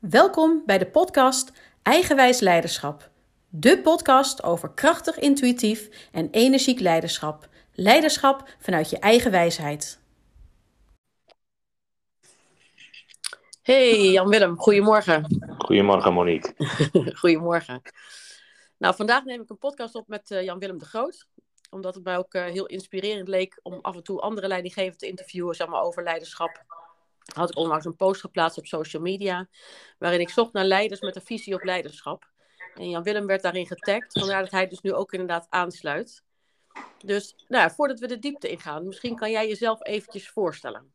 Welkom bij de podcast Eigenwijs Leiderschap. De podcast over krachtig, intuïtief en energiek leiderschap. Leiderschap vanuit je eigen wijsheid. Hey Jan-Willem, goedemorgen. Goedemorgen Monique. goedemorgen. Nou, vandaag neem ik een podcast op met uh, Jan-Willem de Groot. Omdat het mij ook uh, heel inspirerend leek om af en toe andere leidinggevenden te interviewen zeg maar, over leiderschap had ik onlangs een post geplaatst op social media, waarin ik zocht naar leiders met een visie op leiderschap. En Jan Willem werd daarin getagd, vandaar dat hij dus nu ook inderdaad aansluit. Dus nou, voordat we de diepte ingaan, misschien kan jij jezelf eventjes voorstellen.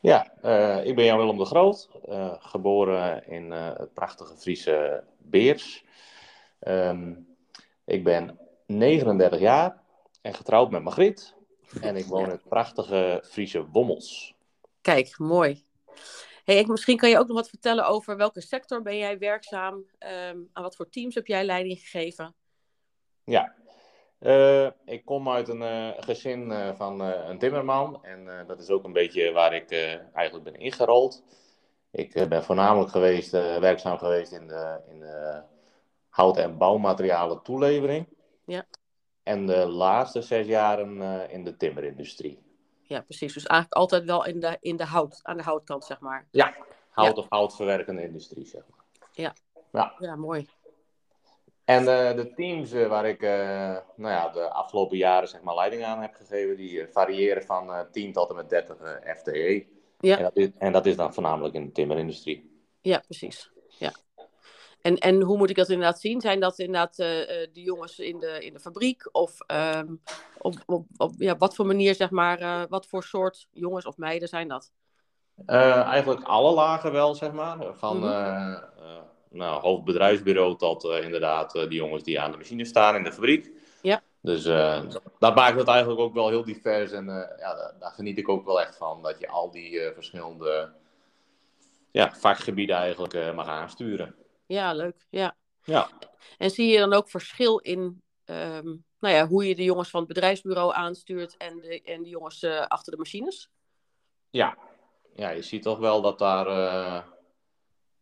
Ja, uh, ik ben Jan Willem de Groot, uh, geboren in uh, het prachtige Friese Beers. Um, ik ben 39 jaar en getrouwd met Margriet. En ik woon in het prachtige Friese Wommels. Kijk, mooi. Hey, misschien kan je ook nog wat vertellen over welke sector ben jij werkzaam? Um, aan wat voor teams heb jij leiding gegeven? Ja, uh, ik kom uit een uh, gezin uh, van een timmerman. En dat is ook een beetje waar ik eigenlijk ben ingerold. Ik ben voornamelijk geweest, werkzaam geweest in de, in de hout- en bouwmaterialen toelevering. Ja. En de laatste zes jaren in de timmerindustrie ja, precies. Dus eigenlijk altijd wel in de, in de hout, aan de houtkant, zeg maar. Ja, hout- of houtverwerkende industrie, zeg maar. Ja, ja. ja mooi. En uh, de teams uh, waar ik uh, nou ja, de afgelopen jaren zeg maar, leiding aan heb gegeven, die variëren van 10 tot en met 30 FTE. Ja. En dat, is, en dat is dan voornamelijk in de timmerindustrie. Ja, precies. Ja. En, en hoe moet ik dat inderdaad zien? Zijn dat inderdaad uh, de jongens in de, in de fabriek? Of um, op, op, op ja, wat voor manier, zeg maar, uh, wat voor soort jongens of meiden zijn dat? Uh, eigenlijk alle lagen wel, zeg maar. Van mm -hmm. nou, hoofdbedrijfsbureau tot inderdaad die jongens die aan de machine staan in de fabriek. Ja. Dus dat maakt het eigenlijk ook wel heel divers. En ja, daar, daar, geniet ik ook wel echt van. Dat je al die verschillende ja, vakgebieden eigenlijk mag aansturen. Ja, leuk. Ja. ja. En zie je dan ook verschil in um, nou ja, hoe je de jongens van het bedrijfsbureau aanstuurt en de, en de jongens uh, achter de machines? Ja. ja, je ziet toch wel dat daar uh,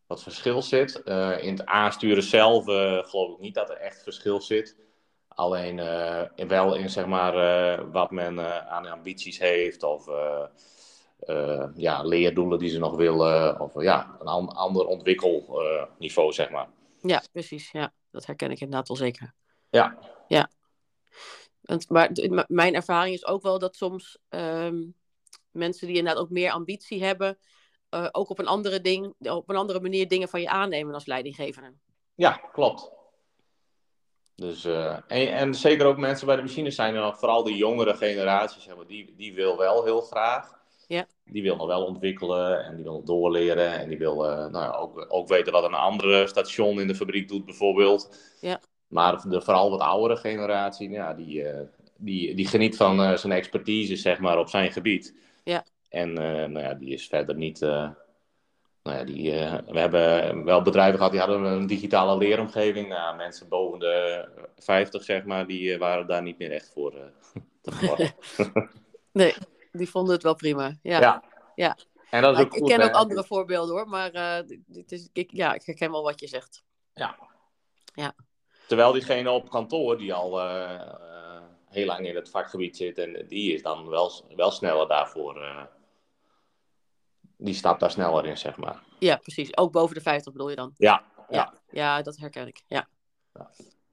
wat verschil zit. Uh, in het aansturen zelf geloof ik niet dat er echt verschil zit. Alleen wel in zeg maar, wat men aan ambities heeft of ja, leerdoelen die ze nog willen. Of ja, een an ander ontwikkelniveau, zeg maar. Ja, precies. Ja, dat herken ik inderdaad wel zeker. Ja. Ja. Want, maar mijn ervaring is ook wel dat soms um, mensen die inderdaad ook meer ambitie hebben, uh, ook op een andere ding, op een andere manier dingen van je aannemen als leidinggevende. Ja, klopt. Dus, uh, en, en, zeker ook mensen bij de machines zijn er nog, vooral de jongere generatie, zeg maar, die, die wil wel heel graag. Ja. Die wil nog wel ontwikkelen en die wil doorleren. En die wil uh, nou ja, ook, ook weten wat een andere station in de fabriek doet, bijvoorbeeld. Ja. Maar de vooral wat oudere generatie, ja, die, uh, die, die geniet van uh, zijn expertise, zeg maar, op zijn gebied. Ja. En nou ja, die is verder niet. nou ja, die, we hebben wel bedrijven gehad die hadden een digitale leeromgeving. Nou, mensen boven de 50, zeg maar, die waren daar niet meer echt voor te verwachten. nee. Die vonden het wel prima. Ja. Ja. ja. En dat is Maar ook ik goed, ken hè? ook andere voorbeelden hoor, maar uh, dit is, ik, ja, ik herken wel wat je zegt. Ja. Ja. Terwijl diegene op kantoor die al uh, uh, heel lang in het vakgebied zit, en die is dan wel, wel sneller daarvoor. die stapt daar sneller in, zeg maar. Ja, precies. Ook boven de 50 bedoel je dan? Ja. Ja, ja. ja dat herken ik. Ja. ja.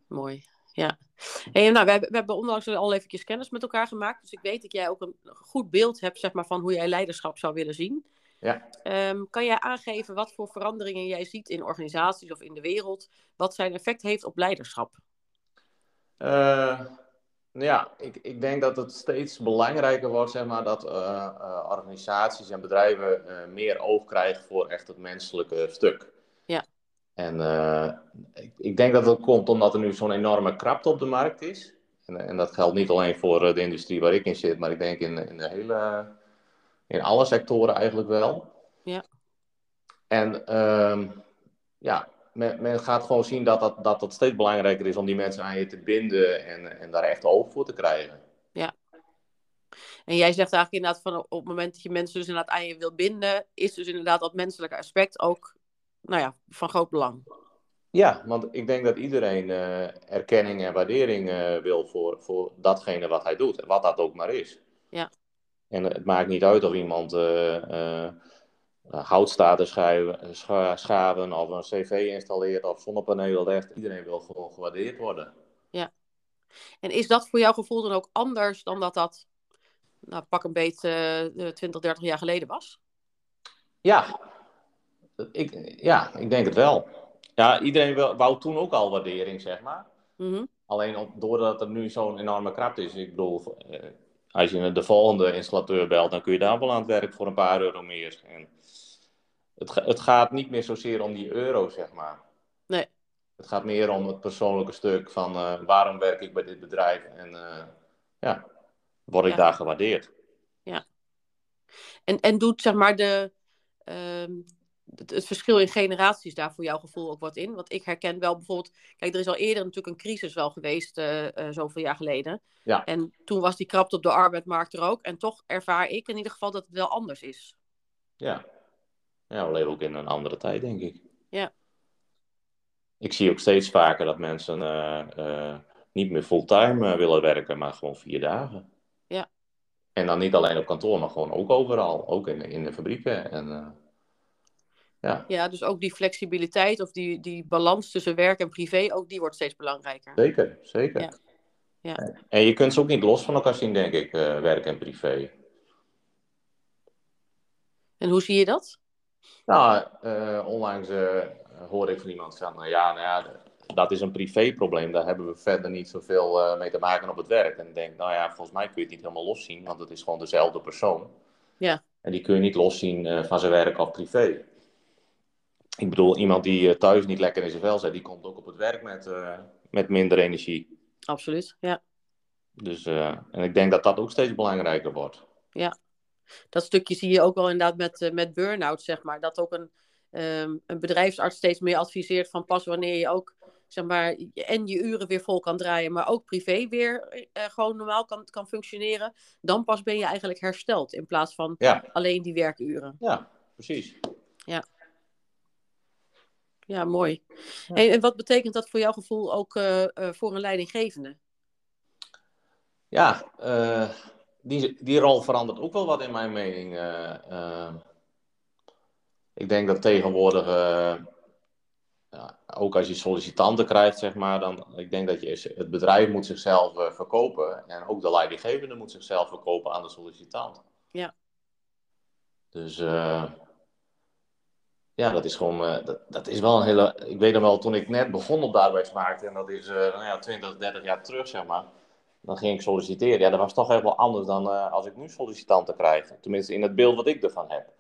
Mooi. Ja. Hey, nou, we, hebben, we hebben onlangs al eventjes kennis met elkaar gemaakt. Dus ik weet dat jij ook een goed beeld hebt zeg maar, van hoe jij leiderschap zou willen zien. Ja. Um, kan jij aangeven wat voor veranderingen jij ziet in organisaties of in de wereld, wat zijn effect heeft op leiderschap? Uh, ja, ik, ik denk dat het steeds belangrijker wordt zeg maar, dat uh, uh, organisaties en bedrijven meer oog krijgen voor echt het menselijke stuk. En uh, ik, ik, denk dat dat komt omdat er nu zo'n enorme krapte op de markt is. En, en, dat geldt niet alleen voor de industrie waar ik in zit, maar ik denk in, in de hele, in alle sectoren eigenlijk wel. Ja. En uh, ja, men, men, gaat gewoon zien dat dat, dat dat steeds belangrijker is om die mensen aan je te binden en, en daar echt oog voor te krijgen. Ja. En jij zegt eigenlijk inderdaad van op het moment dat je mensen dus inderdaad aan je wil binden, is dus inderdaad dat menselijke aspect ook nou ja, van groot belang. Ja, want ik denk dat iedereen uh, erkenning en waardering uh, wil voor, voor datgene wat hij doet. Wat dat ook maar is. Ja. En het maakt niet uit of iemand uh, houtstaten schuiven, schaven of een cv installeert of zonnepanelen legt. Iedereen wil gewoon gewaardeerd worden. Ja. En is dat voor jouw gevoel dan ook anders dan dat dat, nou, pak een beetje 20, 30 jaar geleden was? Ja. Ik, ja, ik denk het wel. Ja, iedereen wou toen ook al waardering, zeg maar. Mhm. Alleen op, doordat er nu zo'n enorme krapte is. Ik bedoel, eh, als je de volgende installateur belt, dan kun je daar wel aan het werk voor een paar euro meer. En het, het gaat niet meer zozeer om die euro, zeg maar. Nee. Het gaat meer om het persoonlijke stuk van uh, waarom werk ik bij dit bedrijf en uh, ja, word ik Ja. daar gewaardeerd. En, en doet zeg maar de, ehm, het, het verschil in generaties daar voor jouw gevoel ook wat in? Want ik herken wel bijvoorbeeld, kijk, er is al eerder natuurlijk een crisis wel geweest, eh, zoveel jaar geleden. Ja. En toen was die krapte op de arbeidsmarkt er ook. En toch ervaar ik in ieder geval dat het wel anders is. Ja. ja, we leven ook in een andere tijd, denk ik. Ja. Ik zie ook steeds vaker dat mensen eh, niet meer fulltime willen werken, maar gewoon vier dagen. Ja. En dan niet alleen op kantoor, maar gewoon ook overal. Ook in, in de fabrieken. En, ja, Ja, dus ook die flexibiliteit of die, die balans tussen werk en privé, ook die wordt steeds belangrijker. zeker, zeker. Ja. Ja. En je kunt ze ook niet los van elkaar zien, denk ik, eh, werk en privé. En hoe zie je dat? Nou, eh, onlangs eh, hoorde ik van iemand van, nou ja, nou ja, dat is een privéprobleem. Daar hebben we verder niet zoveel mee te maken op het werk. En ik denk, nou ja, volgens mij kun je het niet helemaal loszien, want het is gewoon dezelfde persoon. Ja. En die kun je niet loszien van zijn werk of privé. Ik bedoel, iemand die eh, thuis niet lekker in zijn vel zit, die komt ook op het werk met, eh, met minder energie. Absoluut, ja. Dus, eh, en ik denk dat dat ook steeds belangrijker wordt. Dat stukje zie je ook wel inderdaad met, met burn-out, zeg maar. Dat ook een, ehm, een bedrijfsarts steeds meer adviseert van pas wanneer je ook, zeg maar, en je uren weer vol kan draaien, maar ook privé weer gewoon normaal kan, kan functioneren. Dan pas ben je eigenlijk hersteld in plaats van Ja, alleen die werkuren. ja precies. Ja, mooi. Ja. Hey, en wat betekent dat voor jouw gevoel ook eh, eh, voor een leidinggevende? Ja, eh, die, die rol verandert ook wel wat in mijn mening. ik denk dat tegenwoordig, ja, ook als je sollicitanten krijgt, zeg maar, dan, ik denk dat je, het bedrijf moet zichzelf verkopen en ook de leidinggevende moet zichzelf verkopen aan de sollicitant. Ja. Dus ja, dat is gewoon, eh, dat, dat is wel een hele, ik weet nog wel, toen ik net begon op de arbeidsmarkt, en dat is eh, nou ja, 20, 30 jaar terug, zeg maar. Dan ging ik solliciteren. Ja, dat was toch echt wel anders dan eh, als ik nu sollicitanten krijg. Tenminste, in het beeld wat ik ervan heb.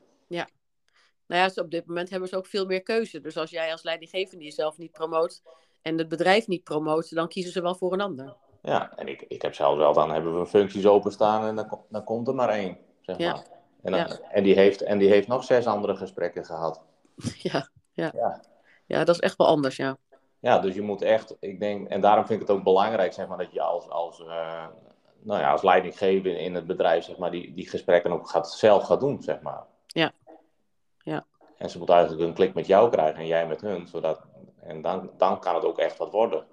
Nou ja, op dit moment hebben ze ook veel meer keuze. Dus als jij als leidinggevende jezelf niet promoot en het bedrijf niet promoot, dan kiezen ze wel voor een ander. Ja, en ik, ik heb zelfs wel, dan hebben we functies openstaan en dan, dan komt er maar één, zeg Ja. maar. En, dan- Ja. en, die heeft, en die heeft nog zes andere gesprekken gehad. ja, ja. Ja. ja, dat is echt wel anders, ja. Ja, dus je moet echt, ik denk, en daarom vind ik het ook belangrijk, zeg maar, dat je als, als, eh, nou ja, als leidinggever in het bedrijf, zeg maar, die, die gesprekken ook gaat, zelf gaat doen, zeg maar. Ja. Ja. En ze moeten eigenlijk een klik met jou krijgen en jij met hun, zodat, en dan, dan kan het ook echt wat worden.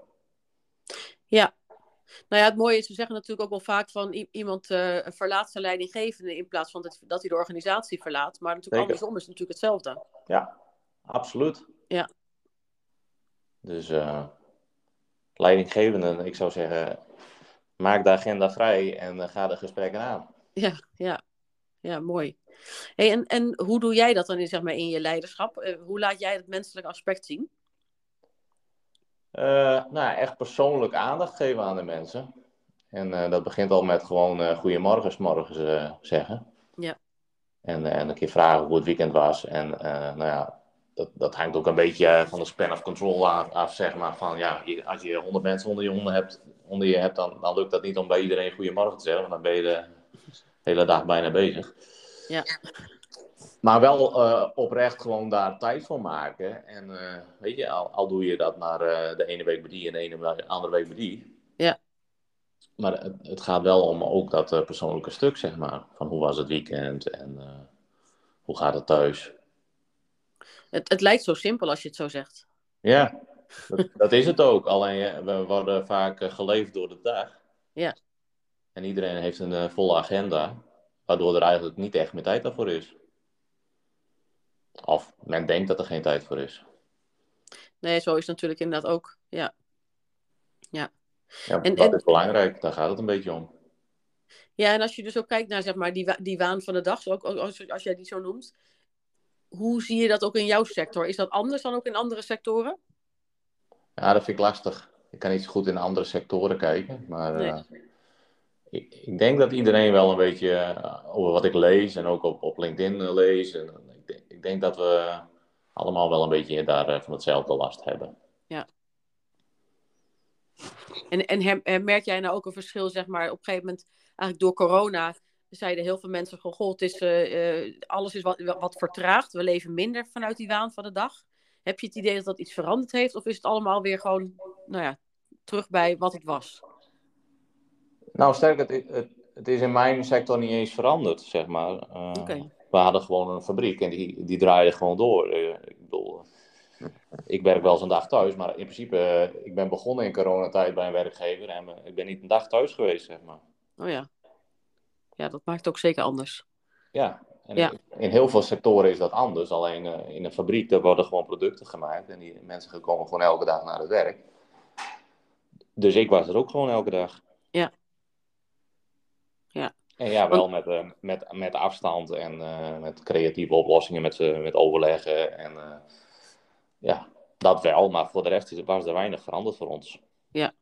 Nou ja, het mooie is, we zeggen natuurlijk ook wel vaak van iemand eh, verlaat zijn leidinggevende in plaats van dat, dat hij de organisatie verlaat. Maar natuurlijk Zeker. andersom is het natuurlijk hetzelfde. Ja, absoluut. Ja. Dus eh leidinggevenden, ik zou zeggen, maak de agenda vrij en eh, ga de gesprekken aan. Ja, ja. Ja, mooi. Hey, en, en hoe doe jij dat dan in, zeg maar, in je leiderschap? Hoe laat jij het menselijke aspect zien? Eh, nou, ja, echt persoonlijk aandacht geven aan de mensen. En eh, dat begint al met gewoon eh goedemorgen 's morgens zeggen. Ja. En, en een keer vragen hoe het weekend was. En nou ja, dat, dat hangt ook een beetje van de span of control af, af zeg maar. Van, ja, als je 100 mensen onder je, onder hebt, onder je hebt, dan, dan lukt dat niet om bij iedereen goedemorgen te zeggen. Want dan ben je de hele dag bijna bezig. Ja. Maar wel eh, oprecht gewoon daar tijd voor maken. En eh, weet je, al, al doe je dat maar eh, de ene week bij die en de ene andere week bij die. Ja. Maar het, het gaat wel om ook dat persoonlijke stuk, zeg maar. Van hoe was het weekend en hoe gaat het thuis? Het, het lijkt zo simpel als je het zo zegt. Ja, dat, dat is het ook. Alleen we worden vaak geleefd door de dag. Ja. En iedereen heeft een uh, volle agenda, waardoor er eigenlijk niet echt meer tijd daarvoor is. Of men denkt dat er geen tijd voor is. Nee, zo is het natuurlijk inderdaad ook. Ja. Ja. Ja, en, dat is belangrijk, daar gaat het een beetje om. Ja, en als je dus ook kijkt naar zeg maar, die, die waan van de dag, ook als, als jij die zo noemt, hoe zie je dat ook in jouw sector? Is dat anders dan ook in andere sectoren? Ja, dat vind ik lastig. Ik kan niet zo goed in andere sectoren kijken, maar nee. uh, ik, ik, denk dat iedereen wel een beetje uh, over wat ik lees en ook op, op LinkedIn uh, lees. En, ik, denk, dat we allemaal wel een beetje daar van hetzelfde last hebben. Ja. En, en merk jij nou ook een verschil, zeg maar, op een gegeven moment, eigenlijk door corona, zeiden heel veel mensen van, goh, het is, alles is wat, wat vertraagd. We leven minder vanuit die waan van de dag. Heb je het idee dat dat iets veranderd heeft? Of is het allemaal weer gewoon, nou ja, terug bij wat het was? Nou, sterk, het, het, het is in mijn sector niet eens veranderd, zeg maar. Uh, We hadden gewoon een fabriek en die, die draaide gewoon door. Uh, ik bedoel, ik werk wel eens een dag thuis, maar in principe, uh, ik ben begonnen in coronatijd bij een werkgever en ik ben niet een dag thuis geweest, zeg maar. Oh ja. Ja, dat maakt het ook zeker anders. Ja, en ja. in heel veel sectoren is dat anders. Alleen in een fabriek, daar worden gewoon producten gemaakt. En die mensen komen gewoon elke dag naar het werk. Dus ik was er ook gewoon elke dag. Ja. Ja. En ja, wel met, uh, met, met afstand en uh, met creatieve oplossingen, met, met overleggen. En ja, dat wel. Maar voor de rest was er weinig veranderd voor ons. Ja.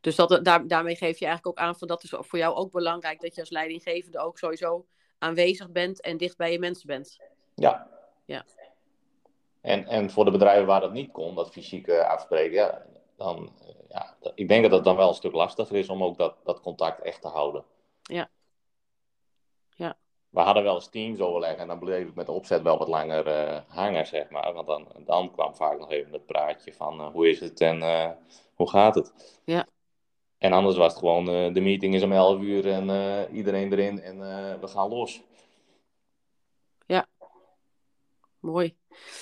Dus dat, daar, daarmee geef je eigenlijk ook aan van dat is voor jou ook belangrijk dat je als leidinggevende ook sowieso aanwezig bent en dicht bij je mensen bent. Ja. ja. En, en voor de bedrijven waar dat niet kon, dat fysiek uh, afspreken, ja, dan, ja, ik denk dat het dan wel een stuk lastiger is om ook dat, dat contact echt te houden. Ja. Ja. We hadden wel eens teams overleg en dan bleef ik met de opzet wel wat langer uh, hangen, zeg maar. Want dan, dan kwam vaak nog even het praatje van hoe is het en hoe gaat het. Ja. En anders was het gewoon, uh, de meeting is om 11 uur en uh, iedereen erin en uh, we gaan los. Ja, mooi.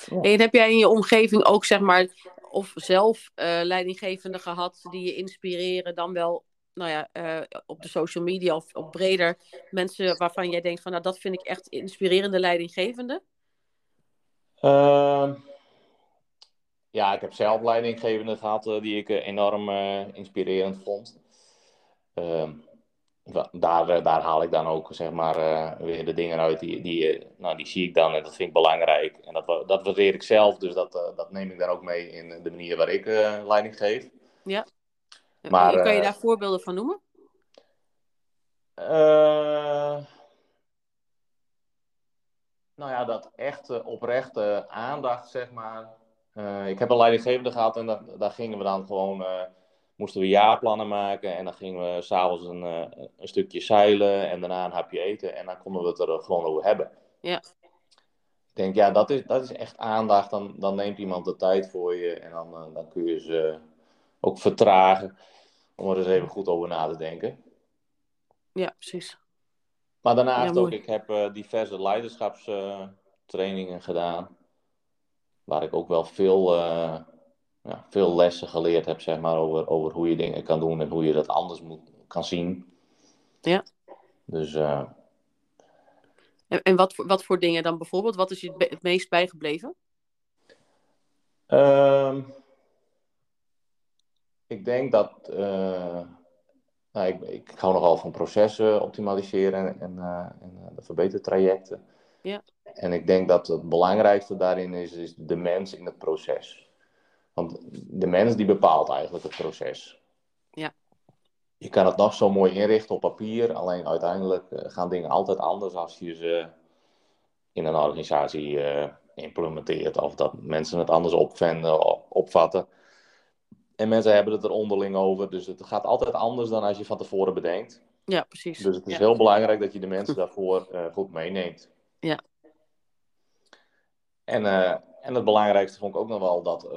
Ja. En heb jij in je omgeving ook, zeg maar, of zelf leidinggevenden gehad die je inspireren, dan wel, nou ja, op de social media of op breder, mensen waarvan jij denkt van, nou, dat vind ik echt inspirerende leidinggevende? Ehm, ja, ik heb zelf leidinggevenden gehad uh, die ik uh, enorm inspirerend vond. Ehm, daar, daar haal ik dan ook zeg maar, weer de dingen uit die, die, nou, die zie ik dan en dat vind ik belangrijk. En dat, dat waardeer ik zelf, dus dat, dat neem ik dan ook mee in de manier waar ik leiding geef. Ja. Maar, kan je daar voorbeelden van noemen? nou ja, dat echte oprechte aandacht, zeg maar, uh, ik heb een leidinggevende gehad en daar, daar gingen we dan gewoon, moesten we jaarplannen maken en dan gingen we s'avonds een, een stukje zeilen en daarna een hapje eten en dan konden we het er gewoon over hebben. Ja. Ik denk, ja, dat is, dat is echt aandacht. Dan, dan neemt iemand de tijd voor je en dan, dan kun je ze ook vertragen om er eens even goed over na te denken. Ja, precies. Maar daarnaast ja, ook, ik heb diverse leiderschapstrainingen gedaan waar ik ook wel veel, uh, ja, veel lessen geleerd heb, zeg maar, over, over hoe je dingen kan doen en hoe je dat anders moet, kan zien. Ja. Dus. Uh, en en wat, voor, wat voor dingen dan bijvoorbeeld? Wat is je het meest bijgebleven? Uh, ik denk dat. Uh, nou, ik, ik hou nogal van processen optimaliseren en, en de verbetertrajecten. Ja. En ik denk dat het belangrijkste daarin is, is de mens in het proces. Want de mens die bepaalt eigenlijk het proces. Ja. Je kan het nog zo mooi inrichten op papier, alleen uiteindelijk eh, gaan dingen altijd anders als je ze in een organisatie uh, implementeert. Of dat mensen het anders opvinden, opvatten. En mensen hebben het er onderling over. Dus het gaat altijd anders dan als je van tevoren bedenkt. Ja, precies. Dus het is heel belangrijk dat je de mensen daarvoor uh, goed meeneemt. Ja. En, uh, en het belangrijkste vond ik ook nog wel dat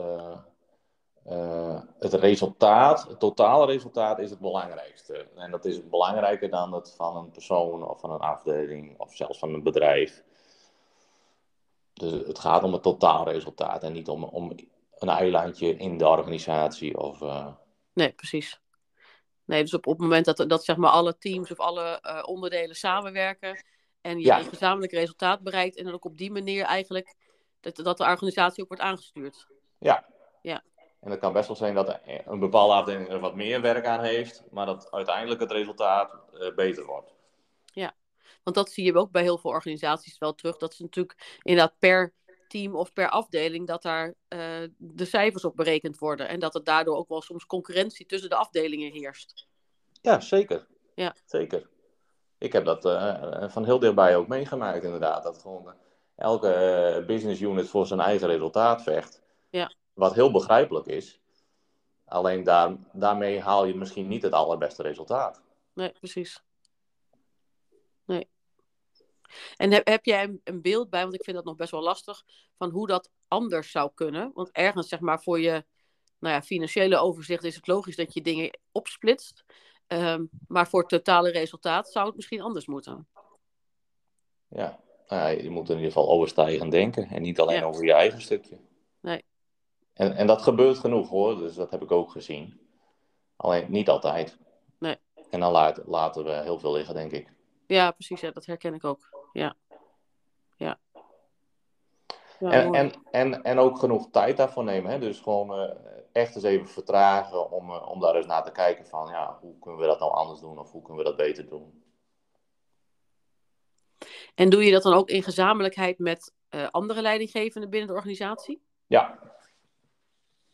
uh, het resultaat, het totale resultaat, is het belangrijkste. En dat is belangrijker dan het van een persoon of van een afdeling of zelfs van een bedrijf. Dus het gaat om het totaalresultaat en niet om, om een eilandje in de organisatie. Of, uh... Nee, precies. Nee, dus op, op het moment dat, dat zeg maar alle teams of alle uh, onderdelen samenwerken en je ja. een gezamenlijk resultaat bereikt en dan ook op die manier eigenlijk dat, dat de organisatie ook wordt aangestuurd. Ja. ja. En het kan best wel zijn dat een bepaalde afdeling er wat meer werk aan heeft, maar dat uiteindelijk het resultaat uh, beter wordt. Ja, want dat zie je ook bij heel veel organisaties wel terug, dat ze natuurlijk inderdaad per team of per afdeling, dat daar uh, de cijfers op berekend worden. En dat er daardoor ook wel soms concurrentie tussen de afdelingen heerst. Ja, zeker. Ja. Zeker. Ik heb dat uh, van heel dichtbij ook meegemaakt, inderdaad. Dat gewoon elke business unit voor zijn eigen resultaat vecht. Ja. Wat heel begrijpelijk is. Alleen daar, daarmee haal je misschien niet het allerbeste resultaat. Nee, precies. Nee. En heb, heb jij een, een, beeld bij, want ik vind dat nog best wel lastig, van hoe dat anders zou kunnen? Want ergens, zeg maar, voor je nou ja, financiële overzicht is het logisch dat je dingen opsplitst. Um, maar voor het totale resultaat zou het misschien anders moeten. Ja, nou ja je moet in ieder geval overstijgend denken en niet alleen ja. over je eigen stukje. Nee. En, en dat gebeurt genoeg hoor, dus dat heb ik ook gezien. Alleen niet altijd. Nee. En dan laat, laten we heel veel liggen, denk ik. Ja, precies. Ja, dat herken ik ook. Ja. Ja. ja en, en, en, en ook genoeg tijd daarvoor nemen. Hè? Dus gewoon uh, echt eens even vertragen om, uh, om daar eens naar te kijken van ja, hoe kunnen we dat nou anders doen of hoe kunnen we dat beter doen. En doe je dat dan ook in gezamenlijkheid met uh, andere leidinggevenden binnen de organisatie? Ja.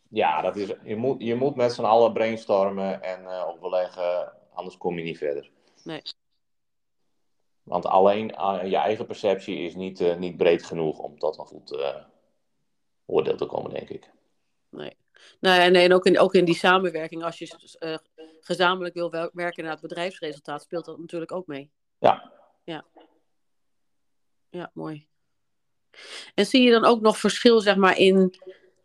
Ja, dat is, je, moet, je moet met z'n allen brainstormen en overleggen, anders kom je niet verder. Nee. Want alleen uh, je eigen perceptie is niet, uh, niet breed genoeg om tot een goed uh, oordeel te komen, denk ik. Nee. Nou, nee, en ook in, ook in die samenwerking, als je gezamenlijk wil werken naar het bedrijfsresultaat, speelt dat natuurlijk ook mee. Ja. Ja, ja mooi. En zie je dan ook nog verschil, zeg maar, in,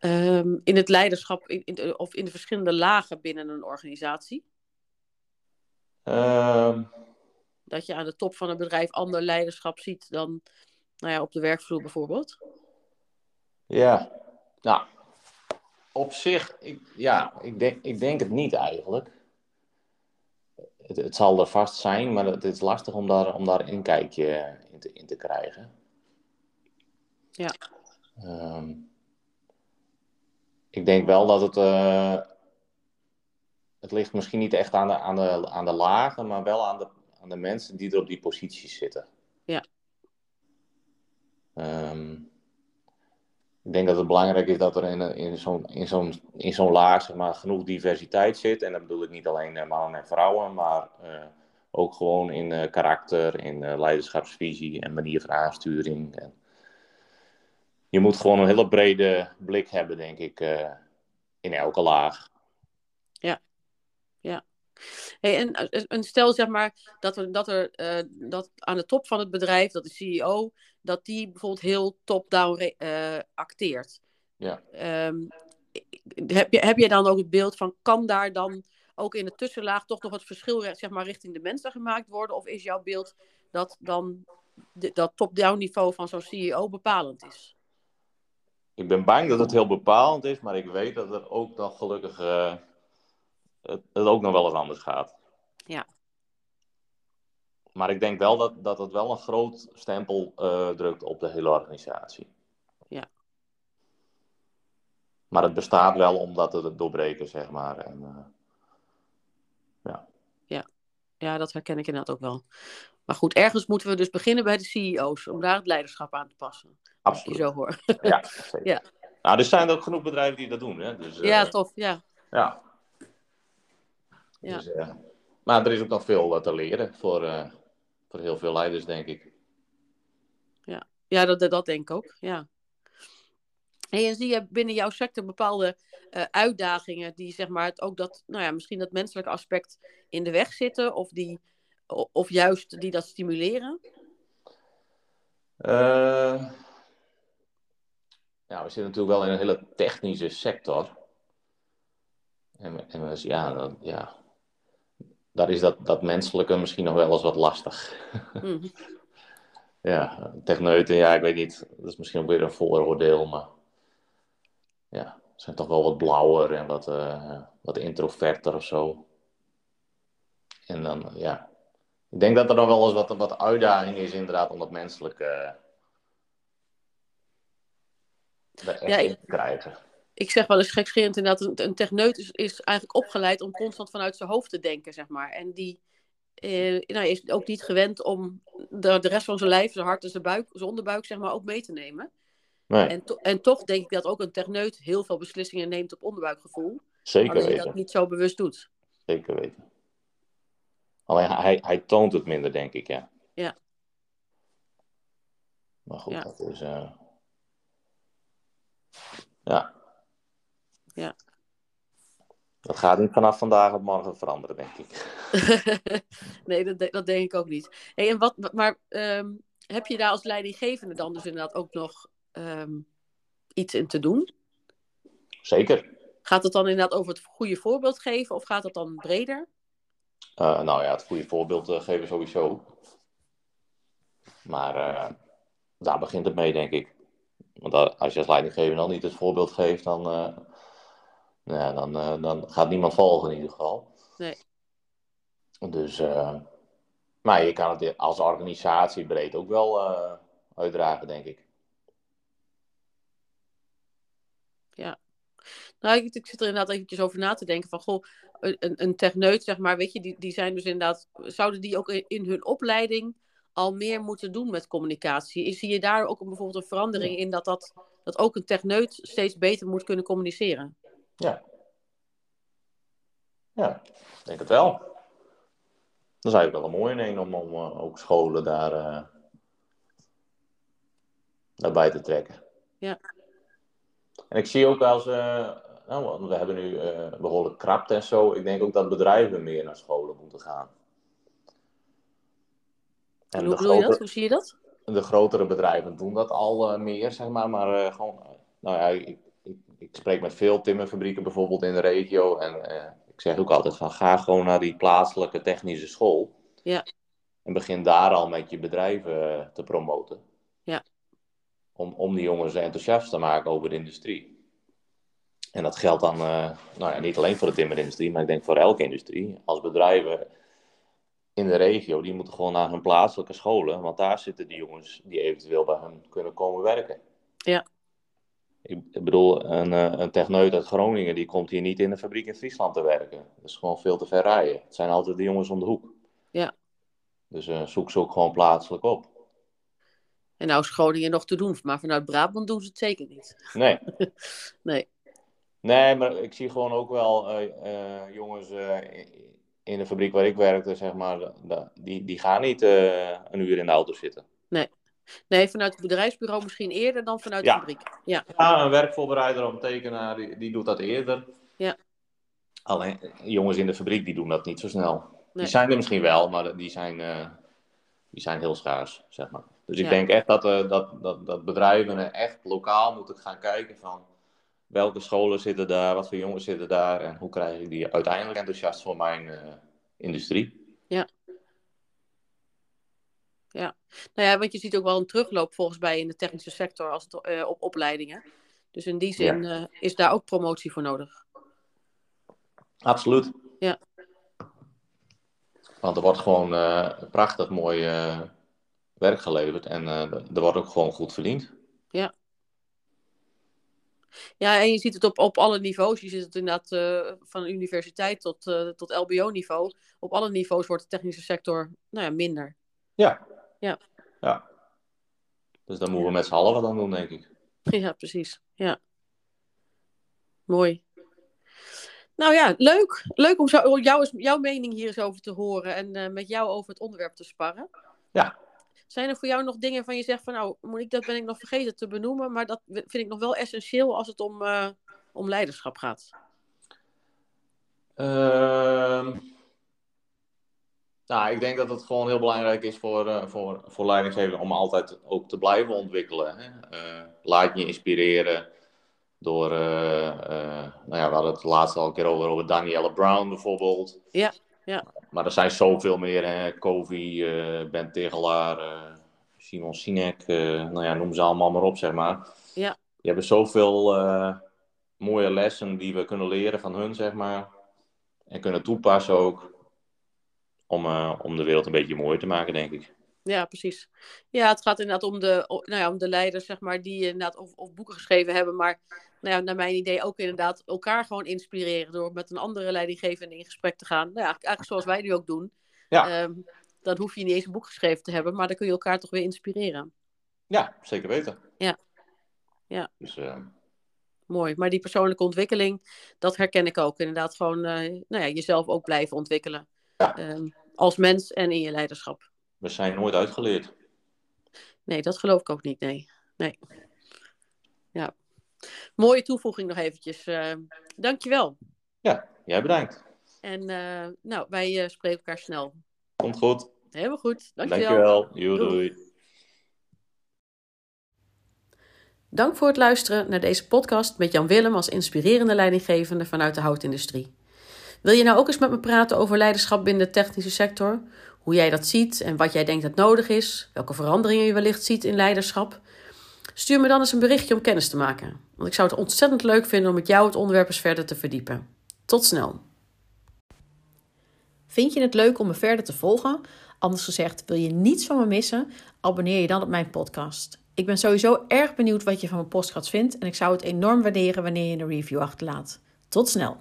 um, in het leiderschap in, in, of in de verschillende lagen binnen een organisatie? Uh, dat je aan de top van een bedrijf ander leiderschap ziet dan nou ja, op de werkvloer bijvoorbeeld? Ja, nou, op zich, ik, ja, ik denk, ik denk het niet eigenlijk. Het, het zal er vast zijn, maar het is lastig om daar, om daar een inkijkje in te, in te krijgen. Ja. Um, ik denk wel dat het. Uh, het ligt misschien niet echt aan de, aan, de, aan de lagen, maar wel aan de, aan de mensen die er op die posities zitten. Ja. Um, ik denk dat het belangrijk is dat er in, in zo'n in zo'n in zo'n laag zeg maar, genoeg diversiteit zit. En dat bedoel ik niet alleen mannen en vrouwen, maar uh, ook gewoon in uh, karakter, in leiderschapsvisie en manier van aansturing. En je moet gewoon een hele brede blik hebben, denk ik, in elke laag. Ja, ja. Hey, en, en stel zeg maar dat er, dat er uh, dat aan de top van het bedrijf, dat de CEO, dat die bijvoorbeeld heel top-down uh, acteert. Ja. Um, heb, je, heb je dan ook het beeld van, kan daar dan ook in de tussenlaag toch nog het verschil zeg maar, richting de mensen gemaakt worden? Of is jouw beeld dat dan de, dat top-down niveau van zo'n CEO bepalend is? Ik ben bang dat het heel bepalend is, maar ik weet dat er ook nog gelukkig uh, het, het, ook nog wel eens anders gaat. Ja. Maar ik denk wel dat, dat het wel een groot stempel uh, drukt op de hele organisatie. Ja. Maar het bestaat wel omdat het doorbreken, zeg maar. En, uh, ja. ja. Ja, dat herken ik inderdaad ook wel. Maar goed, ergens moeten we dus beginnen bij de CEO's, om daar het leiderschap aan te passen. Absoluut. Zo hoor. Ja, zeker. ja. Nou, er zijn ook genoeg bedrijven die dat doen. Hè? Dus, uh, ja, tof. Ja. Ja. Ja. Dus, uh, maar er is ook nog veel te leren voor, uh, voor heel veel leiders, denk ik. Ja, ja dat, dat denk ik ook. Ja. Hey, en zie je binnen jouw sector bepaalde uh, uitdagingen die zeg maar het, ook dat, nou ja, misschien dat menselijke aspect in de weg zitten of, die, of juist die dat stimuleren? Uh, ja, we zitten natuurlijk wel in een hele technische sector. En, en dus, ja, dat, ja, daar is dat, dat menselijke misschien nog wel eens wat lastig. Mm. ja, techneuten, ja, ik weet niet. Dat is misschien ook weer een vooroordeel, maar ja, ze zijn toch wel wat blauwer en wat, uh, wat introverter of zo. En dan, ja, ik denk dat er dan wel eens wat, wat uitdaging is inderdaad om dat menselijk uh, ja, ik, te krijgen. Ik zeg wel eens gekscherend inderdaad, een, een techneut is, is eigenlijk opgeleid om constant vanuit zijn hoofd te denken, zeg maar. En die uh, nou, is ook niet gewend om de, de rest van zijn lijf, zijn hart en zijn buik, zijn onderbuik, zeg maar, ook mee te nemen. Nee. En, to en toch denk ik dat ook een techneut heel veel beslissingen neemt op onderbuikgevoel. Zeker weten. dat niet zo bewust doet. Zeker weten. Alleen hij, hij toont het minder, denk ik, ja. Ja. Maar goed, ja. dat is... Uh... Ja. Ja. Dat gaat niet vanaf vandaag op morgen veranderen, denk ik. nee, dat, dat denk ik ook niet. Hey, en wat, maar um, heb je daar als leidinggevende dan dus inderdaad ook nog um, iets in te doen? Zeker. Gaat het dan inderdaad over het goede voorbeeld geven of gaat het dan breder? Uh, nou ja, het goede voorbeeld uh, geven sowieso. Maar uh, daar begint het mee, denk ik. Want als je als leidinggever dan niet het voorbeeld geeft, dan, ja, dan, dan gaat niemand volgen in ieder geval. Nee. Dus, maar je kan het als organisatie breed ook wel uitdragen, denk ik. Ja. Nou, ik, ik, zit er inderdaad eventjes over na te denken van, goh, een, een techneut, zeg maar, weet je, die, die zijn dus inderdaad, zouden die ook in hun opleiding al meer moeten doen met communicatie? Zie je daar ook bijvoorbeeld een verandering in dat, dat, dat ook een techneut steeds beter moet kunnen communiceren? Ja. Ja, ik denk het wel. Dat is eigenlijk wel een mooie in om, om uh, ook scholen daar, uh, daarbij te trekken. Ja. En ik zie ook als, uh, nou, we hebben nu behoorlijk krapte en zo. Ik denk ook dat bedrijven meer naar scholen moeten gaan. En, en hoe bedoel je dat? Hoe zie je dat? De grotere bedrijven doen dat al meer, zeg maar. Maar gewoon, nou ja, ik, ik, spreek met veel timmerfabrieken bijvoorbeeld in de regio. En ik zeg ook altijd van, ga gewoon naar die plaatselijke technische school. Ja. En begin daar al met je bedrijven te promoten. Ja. Om, om die jongens enthousiast te maken over de industrie. En dat geldt dan uh, nou ja, niet alleen voor de timmerindustrie, maar ik denk voor elke industrie. Als bedrijven in de regio, die moeten gewoon naar hun plaatselijke scholen, want daar zitten die jongens die eventueel bij hen kunnen komen werken. Ja. Ik, bedoel, een, uh, een techneut uit Groningen, die komt hier niet in een fabriek in Friesland te werken. Dat is gewoon veel te ver rijden. Het zijn altijd de jongens om de hoek. Ja. Dus uh, zoek ze ook gewoon plaatselijk op. En nou is Groningen nog te doen, maar vanuit Brabant doen ze het zeker niet. Nee. nee. Nee, maar ik zie gewoon ook wel uh, uh, jongens in de fabriek waar ik werkte, zeg maar, die, die gaan niet een uur in de auto zitten. Nee. Nee, vanuit het bedrijfsbureau misschien eerder dan vanuit ja. de fabriek. Ja. ja, een werkvoorbereider of een tekenaar, die, die doet dat eerder. Ja. Alleen jongens in de fabriek, die doen dat niet zo snel. Nee. Die zijn er misschien wel, maar die zijn, die zijn heel schaars, zeg maar. Dus ik ja. denk echt dat, dat, dat, dat bedrijven echt lokaal moeten gaan kijken van welke scholen zitten daar, wat voor jongens zitten daar en hoe krijg ik die uiteindelijk enthousiast voor mijn uh, industrie. Ja. Nou ja, want je ziet ook wel een terugloop volgens mij in de technische sector als het, uh, op opleidingen. Dus in die zin ja. uh, is daar ook promotie voor nodig. Absoluut. Ja. Want er wordt gewoon prachtig mooi werk geleverd en er wordt ook gewoon goed verdiend. Ja. Ja, en je ziet het op, op alle niveaus. Je ziet het inderdaad uh, van universiteit tot, uh, tot LBO-niveau. Op alle niveaus wordt de technische sector nou ja, minder. Ja. Ja. ja. Dus dan moeten we met z'n allen wat aan doen, denk ik. Ja, precies. Ja. Mooi. Nou ja, leuk. Leuk om zo, jou, jouw mening hier eens over te horen en uh, met jou over het onderwerp te sparren. Ja, zijn er voor jou nog dingen van je zegt van nou, moet ik, dat ben ik nog vergeten te benoemen, maar dat vind ik nog wel essentieel als het om, uh, om leiderschap gaat? Uh, nou, ik denk dat het gewoon heel belangrijk is voor, uh, voor, voor leidinggevers om altijd ook te blijven ontwikkelen. Hè? Uh, laat je inspireren door, nou ja, we hadden het laatst al een keer over, over Danielle Brown bijvoorbeeld. Ja. Ja. Maar er zijn zoveel meer, hè. Kovi, Ben Tegelaar, Simon Sinek, nou ja, noem ze allemaal maar op, zeg maar. Ja. Die hebben zoveel mooie lessen die we kunnen leren van hun, zeg maar. En kunnen toepassen ook. Om, om de wereld een beetje mooier te maken, denk ik. Ja, precies. Ja, het gaat inderdaad om de, nou ja, om de leiders, zeg maar, die inderdaad of, of boeken geschreven hebben, maar nou ja, naar mijn idee ook inderdaad elkaar gewoon inspireren door met een andere leidinggevende in gesprek te gaan. Nou ja, eigenlijk zoals wij nu ook doen. Ja. Ehm, dan hoef je niet eens een boek geschreven te hebben, maar dan kun je elkaar toch weer inspireren. Ja, zeker weten. Ja. Ja. Dus, uh... Mooi. Maar die persoonlijke ontwikkeling, dat herken ik ook. Inderdaad, gewoon uh, nou ja, jezelf ook blijven ontwikkelen. Ja. Um, als mens en in je leiderschap. We zijn nooit uitgeleerd. Nee, dat geloof ik ook niet. Nee. nee. Ja. Mooie toevoeging nog eventjes. Uh, dankjewel. Ja, jij bedankt. En uh, nou, wij uh, spreken elkaar snel. Komt goed. Helemaal goed. Dankjewel. Dankjewel. Jo, doei. Dank voor het luisteren naar deze podcast met Jan Willem als inspirerende leidinggevende vanuit de houtindustrie. Wil je nou ook eens met me praten over leiderschap binnen de technische sector? Hoe jij dat ziet en wat jij denkt dat nodig is? Welke veranderingen je wellicht ziet in leiderschap? Stuur me dan eens een berichtje om kennis te maken. Want ik zou het ontzettend leuk vinden om met jou het onderwerp eens verder te verdiepen. Tot snel. Vind je het leuk om me verder te volgen? Anders gezegd, wil je niets van me missen? Abonneer je dan op mijn podcast. Ik ben sowieso erg benieuwd wat je van mijn podcast vindt en ik zou het enorm waarderen wanneer je een review achterlaat. Tot snel.